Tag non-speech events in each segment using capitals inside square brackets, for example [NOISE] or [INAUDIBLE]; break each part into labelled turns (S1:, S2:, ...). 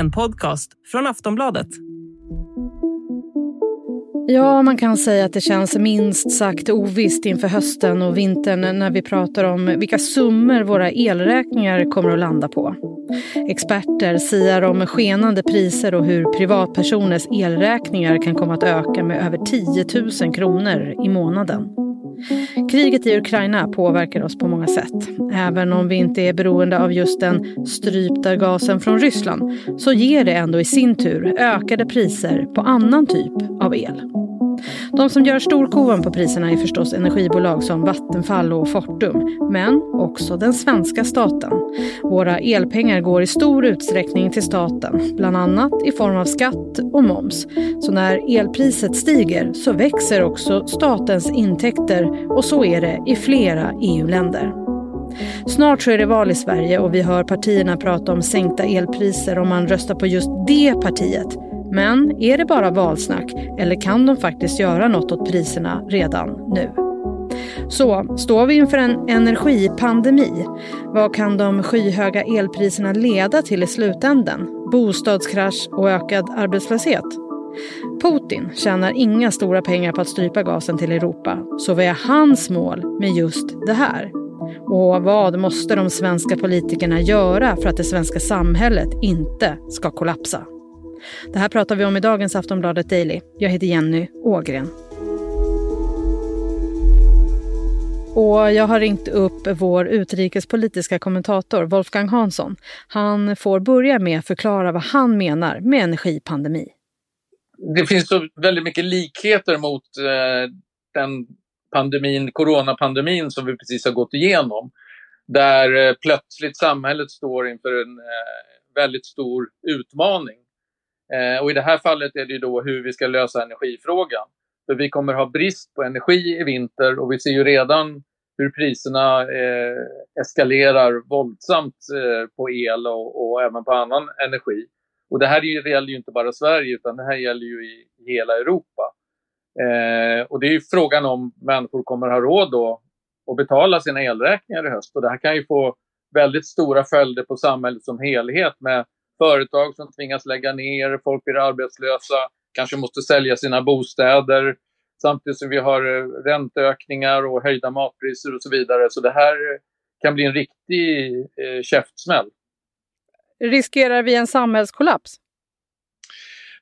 S1: en podcast från Aftonbladet.
S2: Ja, man kan säga att det känns minst sagt ovisst inför hösten och vintern när vi pratar om vilka summor våra elräkningar kommer att landa på. Experter siar om skenande priser och hur privatpersoners elräkningar kan komma att öka med över 10 000 kronor i månaden. Kriget i Ukraina påverkar oss på många sätt. Även om vi inte är beroende av just den strypta gasen från Ryssland så ger det ändå i sin tur ökade priser på annan typ av el. De som gör storkovan på priserna är förstås energibolag som Vattenfall och Fortum, men också den svenska staten. Våra elpengar går i stor utsträckning till staten, bland annat i form av skatt och moms. Så när elpriset stiger så växer också statens intäkter och så är det i flera EU-länder. Snart så är det val i Sverige och vi hör partierna prata om sänkta elpriser om man röstar på just det partiet. Men är det bara valsnack eller kan de faktiskt göra något åt priserna redan nu? Så, står vi inför en energipandemi? Vad kan de skyhöga elpriserna leda till i slutändan? Bostadskrasch och ökad arbetslöshet? Putin tjänar inga stora pengar på att strypa gasen till Europa. Så vad är hans mål med just det här? Och vad måste de svenska politikerna göra för att det svenska samhället inte ska kollapsa? Det här pratar vi om i dagens Aftonbladet Daily. Jag heter Jenny Ågren. Och jag har ringt upp vår utrikespolitiska kommentator Wolfgang Hansson. Han får börja med att förklara vad han menar med energipandemi.
S3: Det finns så väldigt mycket likheter mot eh, den pandemin, coronapandemin som vi precis har gått igenom. Där eh, plötsligt samhället står inför en eh, väldigt stor utmaning. Eh, och i det här fallet är det då hur vi ska lösa energifrågan. För vi kommer ha brist på energi i vinter och vi ser ju redan hur priserna eh, eskalerar våldsamt eh, på el och, och, även på annan energi. Och det här gäller ju inte bara Sverige utan det här gäller ju i hela Europa. Eh, och det är ju frågan om människor kommer ha råd då att betala sina elräkningar i höst. Och det här kan ju få väldigt stora följder på samhället som helhet med företag som tvingas lägga ner, folk blir arbetslösa, kanske måste sälja sina bostäder. Samtidigt som vi har eh, ränteökningar och höjda matpriser och så vidare. Så det här kan bli en riktig eh, käftsmäll.
S2: Riskerar vi en samhällskollaps?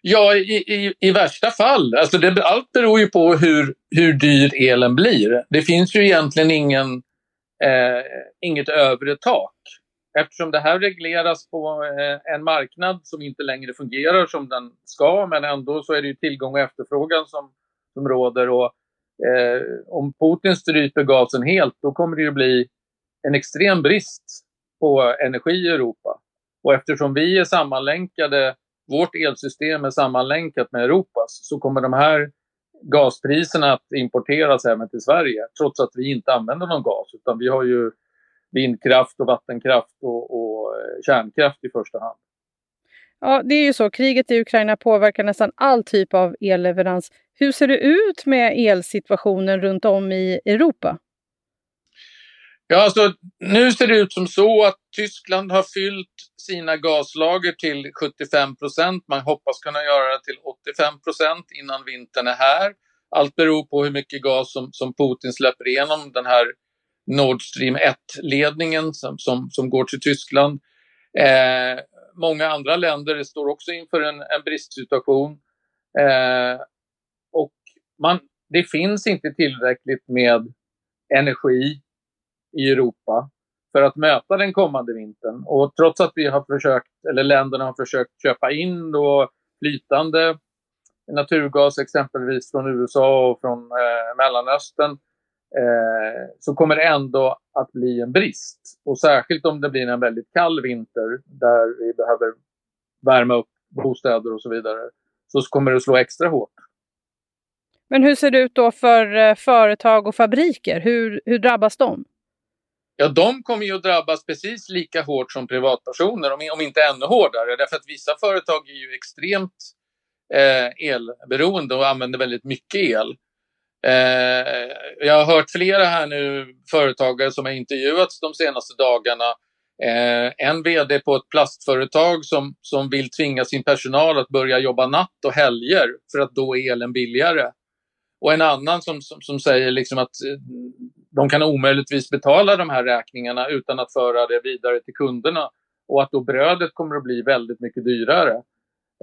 S3: Ja, i, i, i värsta fall. Alltså det, allt beror ju på hur, hur dyr elen blir. Det finns ju egentligen ingen, eh, inget övre tak. Eftersom det här regleras på eh, en marknad som inte längre fungerar som den ska, men ändå så är det ju tillgång och efterfrågan som, som råder. Och, eh, om Putin stryper gasen helt, då kommer det ju bli en extrem brist på energi i Europa. Och eftersom vi är sammanlänkade, vårt elsystem är sammanlänkat med Europas, så kommer de här gaspriserna att importeras även till Sverige, trots att vi inte använder någon gas, utan vi har ju vindkraft och vattenkraft och, och eh, kärnkraft i första hand.
S2: Ja, det är ju så. Kriget i Ukraina påverkar nästan all typ av elleverans. Hur ser det ut med elsituationen runt om i Europa?
S3: Ja, alltså, nu ser det ut som så att Tyskland har fyllt sina gaslager till 75 procent. Man hoppas kunna göra det till 85 procent innan vintern är här. Allt beror på hur mycket gas som, som Putin släpper igenom den här Nord Stream 1-ledningen som, som, som, går till Tyskland. Eh, många andra länder står också inför en, en bristsituation. Eh, och man, det finns inte tillräckligt med energi i Europa för att möta den kommande vintern. Och trots att vi har försökt, eller länderna har försökt köpa in då flytande naturgas exempelvis från USA och från eh, Mellanöstern eh, så kommer det ändå att bli en brist. Och särskilt om det blir en väldigt kall vinter där vi behöver värma upp bostäder och så vidare så kommer det slå extra hårt.
S2: Men hur ser det ut då för eh, företag och fabriker? Hur, hur drabbas de?
S3: Ja, de kommer ju att drabbas precis lika hårt som privatpersoner, om, om inte ännu hårdare. Därför att vissa företag är ju extremt eh, elberoende och använder väldigt mycket el. Eh, jag har hört flera här nu företagare som har intervjuats de senaste dagarna Eh, en VD på ett plastföretag som, som vill tvinga sin personal att börja jobba natt och helger för att då är elen billigare. Och en annan som, som, som säger liksom att eh, de kan omöjligtvis betala de här räkningarna utan att föra det vidare till kunderna och att då brödet kommer att bli väldigt mycket dyrare.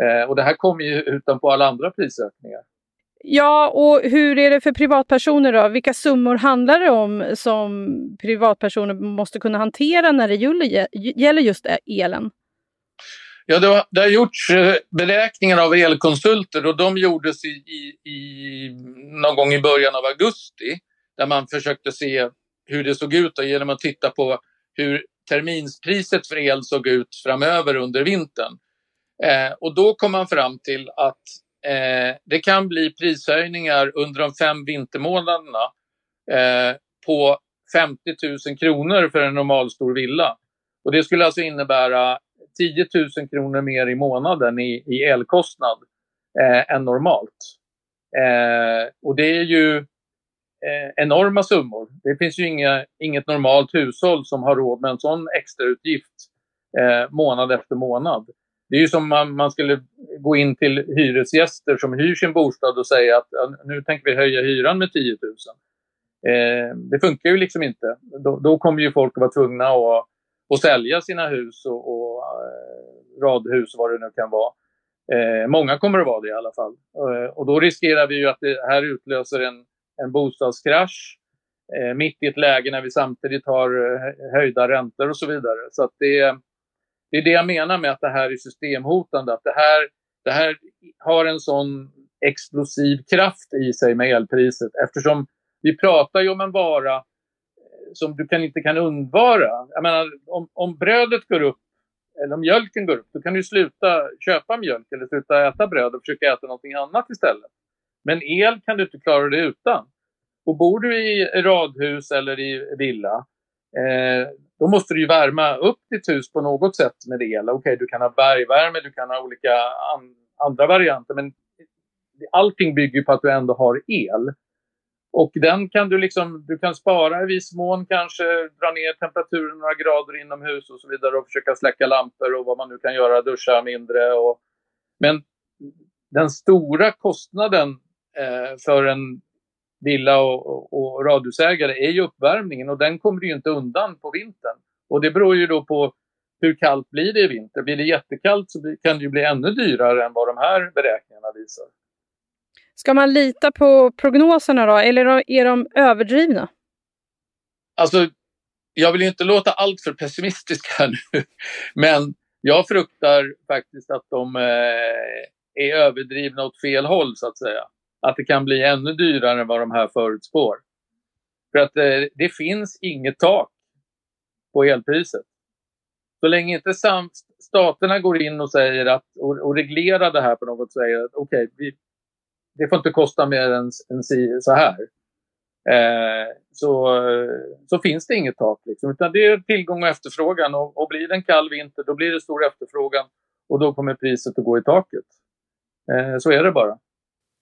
S3: Eh, och det här kommer ju utanpå alla andra prisökningar.
S2: Ja, och hur är det för privatpersoner då? Vilka summor handlar det om som privatpersoner måste kunna hantera när det gäller just elen?
S3: Ja, det har, det har gjorts eh, beräkningar av elkonsulter och de gjordes i, i, i, någon gång i början av augusti där man försökte se hur det såg ut och genom att titta på hur terminspriset för el såg ut framöver under vintern. Eh, och då kom man fram till att eh, det kan bli prishöjningar under de fem vintermånaderna eh, på 50 000 kronor för en normalstor villa. Och det skulle alltså innebära 10 000 kronor mer i månaden i, i elkostnad eh, än normalt. Eh, och det är ju eh, enorma summor. Det finns ju inga, inget normalt hushåll som har råd med en sån extrautgift eh, månad efter månad. Det är ju som man, man skulle gå in till hyresgäster som hyr sin bostad och säga att nu tänker vi höja hyran med 10 000. Eh, det funkar ju liksom inte. Då, då kommer ju folk att vara tvungna att, att sälja sina hus och, och eh, radhus vad det nu kan vara. Eh, många kommer att vara det i alla fall. Eh, och då riskerar vi ju att det här utlöser en, en bostadskrasch eh, mitt i ett läge när vi samtidigt har eh, höjda räntor och så vidare. Så att det, det är det jag menar med att det här är systemhotande. Att det här, det här har en sån explosiv kraft i sig med elpriset eftersom vi pratar ju om en vara eh, som du kan, inte kan undvara. Jag menar, om, om brödet går upp eller om mjölken går upp, då kan du sluta köpa mjölk eller sluta äta bröd och försöka äta någonting annat istället. Men el kan du inte klara dig utan. Och bor du i radhus eller i villa, eh, då måste du ju värma upp ditt hus på något sätt med el. Okej, okay, du kan ha bergvärme, du kan ha olika an andra varianter, men allting bygger på att du ändå har el. Och den kan du liksom, du kan spara i viss mån, kanske dra ner temperaturen några grader inomhus och så vidare och försöka släcka lampor och vad man nu kan göra, duscha mindre. Och, men den stora kostnaden eh, för en villa och, och, och radhusägare är ju uppvärmningen och den kommer ju inte undan på vintern. Och det beror ju då på hur kallt blir det i vinter. Blir det jättekallt så kan det ju bli ännu dyrare än vad de här beräkningarna visar.
S2: Ska man lita på prognoserna då, eller är de överdrivna?
S3: Alltså, jag vill inte låta allt för pessimistisk här nu, [LAUGHS] men jag fruktar faktiskt att de eh, är överdrivna åt fel håll så att säga att det kan bli ännu dyrare än vad de här förutspår. För att eh, det finns inget tak på elpriset. Så länge inte staterna går in och säger att och, och reglerar det här på något sätt, säger att okej, okay, det får inte kosta mer än, än så här. Eh, så, så finns det inget tak. Liksom, utan det är tillgång och efterfrågan. Och, och blir det en kall vinter, då blir det stor efterfrågan och då kommer priset att gå i taket. Eh, så är det bara.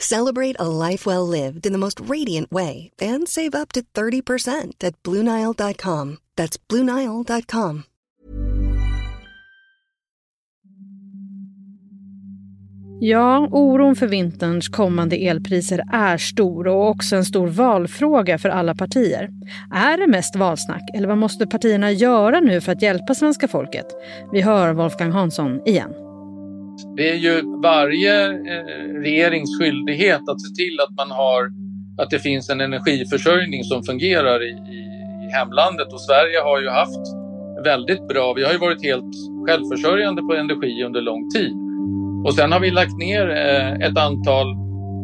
S4: Celebrate a life well lived in the most radiant way and save up to 30% at Bluenile.com. That's Bluenile.com.
S2: Ja, oron för vinterns kommande elpriser är stor och också en stor valfråga för alla partier. Är det mest valsnack eller vad måste partierna göra nu för att hjälpa svenska folket? Vi hör Wolfgang Hansson igen.
S3: Det är ju varje eh, regerings skyldighet att se till att man har att det finns en energiförsörjning som fungerar i, i, i hemlandet och Sverige har ju haft väldigt bra, vi har ju varit helt självförsörjande på energi under lång tid. Och sen har vi lagt ner eh, ett antal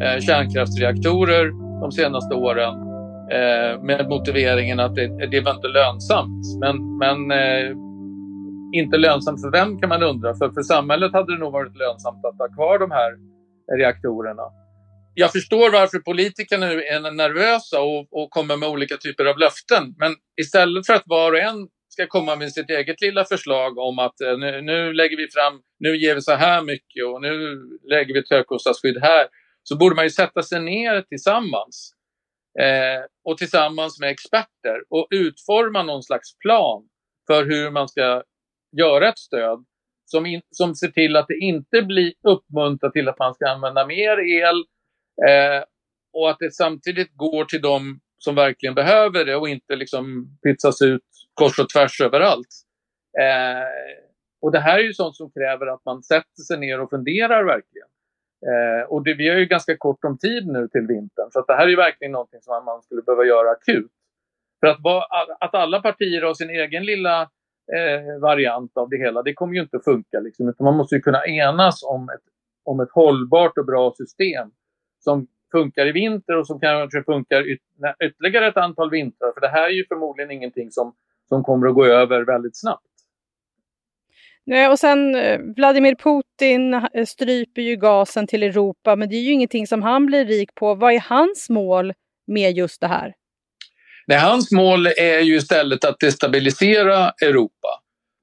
S3: eh, kärnkraftsreaktorer de senaste åren eh, med motiveringen att det, det var inte lönsamt. Men, men eh, inte lönsamt för vem kan man undra. För, för samhället hade det nog varit lönsamt att ha kvar de här reaktorerna. Jag förstår varför politiker nu är nervösa och, och kommer med olika typer av löften. Men istället för att var och en ska komma med sitt eget lilla förslag om att eh, nu, nu, lägger vi fram, nu ger vi så här mycket och nu lägger vi ett högkostnadsskydd här. Så borde man ju sätta sig ner tillsammans eh, och tillsammans med experter och utforma någon slags plan för hur man ska göra ett stöd som, in, som ser till att det inte blir uppmuntrat till att man ska använda mer el eh, och att det samtidigt går till de som verkligen behöver det och inte liksom pytsas ut kors och tvärs överallt. Eh, och det här är ju sånt som kräver att man sätter sig ner och funderar verkligen. Eh, och det, vi har ju ganska kort om tid nu till vintern så att det här är ju verkligen någonting som man skulle behöva göra akut. För att, att alla partier har sin egen lilla eh, variant av det hela, det kommer ju inte att funka. Liksom, man måste ju kunna enas om ett, om ett hållbart och bra system som funkar i vinter och som kanske funkar yt ytterligare ett antal vintrar. För det här är ju förmodligen ingenting som, som kommer att gå över väldigt snabbt.
S2: Och sen eh, Vladimir Putin eh, stryper ju gasen till Europa, men det är ju ingenting som han blir rik på. Vad är hans mål med just det här?
S3: Nej, hans mål är ju istället att destabilisera Europa.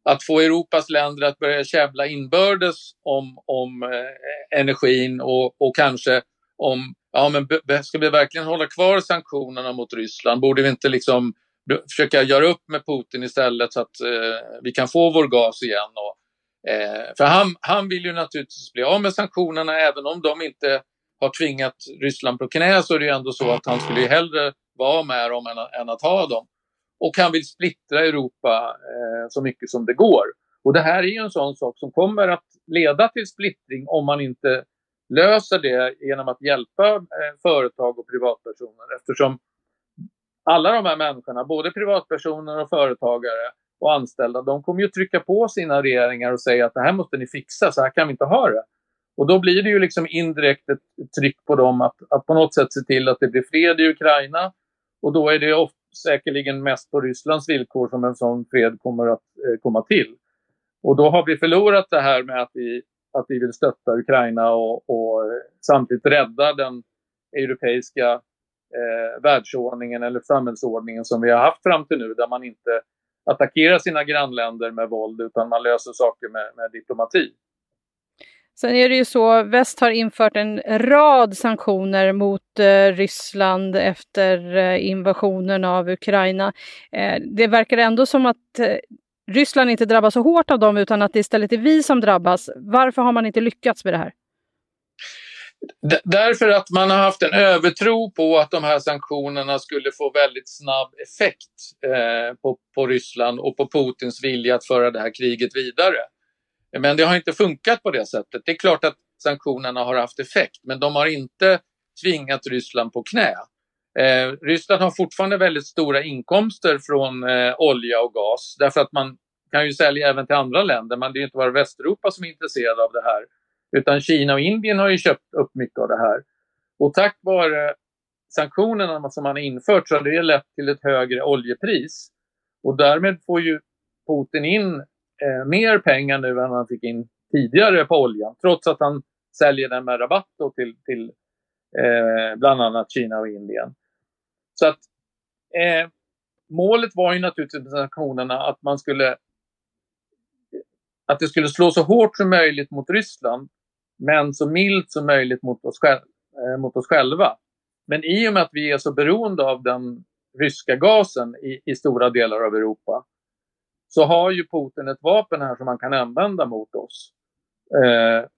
S3: Att få Europas länder att börja käbbla inbördes om, om eh, energin och, och kanske om, ja men ska vi verkligen hålla kvar sanktionerna mot Ryssland? Borde vi inte liksom försöka göra upp med Putin istället så att eh, vi kan få vår gas igen? Och, eh, för han, han vill ju naturligtvis bli av med sanktionerna även om de inte har tvingat Ryssland på knä så är det ju ändå så att han skulle ju hellre vara med dem än, än att ha dem. Och han vill splittra Europa eh, så mycket som det går. Och det här är ju en sån sak som kommer att leda till splittring om man inte löser det genom att hjälpa eh, företag och privatpersoner eftersom alla de här människorna, både privatpersoner och företagare och anställda, de kommer ju trycka på sina regeringar och säga att det här måste ni fixa, så här kan vi inte ha det. Och då blir det ju liksom indirekt ett tryck på dem att, att på något sätt se till att det blir fred i Ukraina. Och då är det ofta, säkerligen mest på Rysslands villkor som en sån fred kommer att eh, komma till. Och då har vi förlorat det här med att vi, att vi vill stötta Ukraina och, och eh, samtidigt rädda den europeiska eh, världsordningen eller samhällsordningen som vi har haft fram till nu där man inte attackerar sina grannländer med våld utan man löser saker med, med diplomati.
S2: Sen är det ju så, väst har infört en rad sanktioner mot eh, Ryssland efter eh, invasionen av Ukraina. Eh, det verkar ändå som att eh, Ryssland inte drabbas så hårt av dem utan att det istället är vi som drabbas. Varför har man inte lyckats med det här?
S3: D därför att man har haft en övertro på att de här sanktionerna skulle få väldigt snabb effekt eh, på, på Ryssland och på Putins vilja att föra det här kriget vidare. Men det har inte funkat på det sättet. Det är klart att sanktionerna har haft effekt, men de har inte tvingat Ryssland på knä. Eh, Ryssland har fortfarande väldigt stora inkomster från eh, olja och gas därför att man kan ju sälja även till andra länder. Men det är inte bara Västeuropa som är intresserade av det här. Utan Kina och Indien har ju köpt upp mycket av det här. Och tack vare sanktionerna som man har infört så har det lett till ett högre oljepris. Och därmed får ju Putin in eh, mer pengar nu än han fick in tidigare på oljan. Trots att han säljer den med rabatt till, till eh, bland annat Kina och Indien. Så att eh, målet var ju naturligtvis med sanktionerna att man skulle att det skulle slå så hårt som möjligt mot Ryssland men så milt som möjligt mot oss, själv, eh, mot oss själva. Men i och med att vi är så beroende av den ryska gasen i, i stora delar av Europa så har ju Putin ett vapen här som man kan använda mot oss. Eh,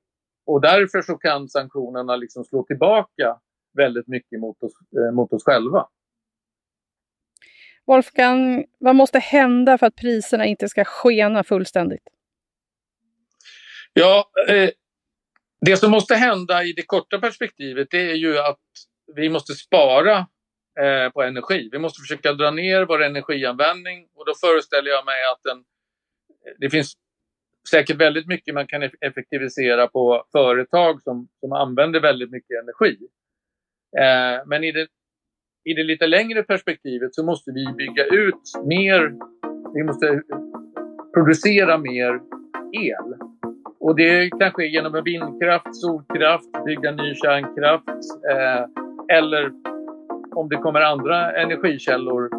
S3: och därför så kan sanktionerna liksom slå tillbaka väldigt mycket mot oss, eh, mot oss själva.
S2: Wolfgang, vad måste hända för att priserna inte ska skena fullständigt?
S3: Ja, eh, det som måste hända i det korta perspektivet det är ju att vi måste spara eh, på energi. Vi måste försöka dra ner vår energianvändning och då föreställer jag mig att den, det finns säkert väldigt mycket man kan effektivisera på företag som, som använder väldigt mycket energi. Eh, men i det, i det lite längre perspektivet så måste vi bygga ut mer. Vi måste producera mer el. Och det kan ske genom vindkraft, solkraft, bygga ny kärnkraft eh, eller om det kommer andra energikällor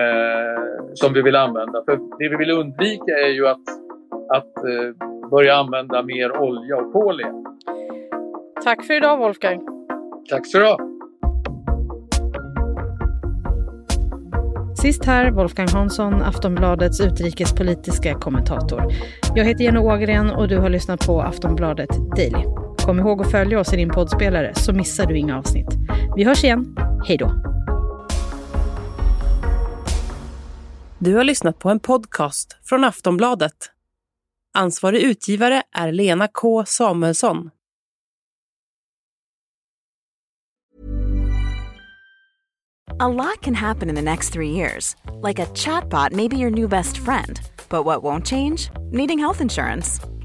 S3: eh, som vi vill använda. För det vi vill undvika är ju att, att eh, börja använda mer olja och kol igen.
S2: Tack för idag Wolfgang.
S3: Tack så du ha.
S2: Sist här Wolfgang Hansson, Aftonbladets utrikespolitiska kommentator. Jag heter Jenny Ågren och du har lyssnat på Aftonbladet Daily. Kom ihåg att följa oss i din poddspelare så missar du inga avsnitt. Vi hörs igen. Hej då!
S1: Du har lyssnat på en podcast från Aftonbladet. Ansvarig utgivare är Lena K Samuelsson.
S5: A lot can happen in the next three years. Like a chatbot may be your new best friend. But what won't change? Needing health insurance.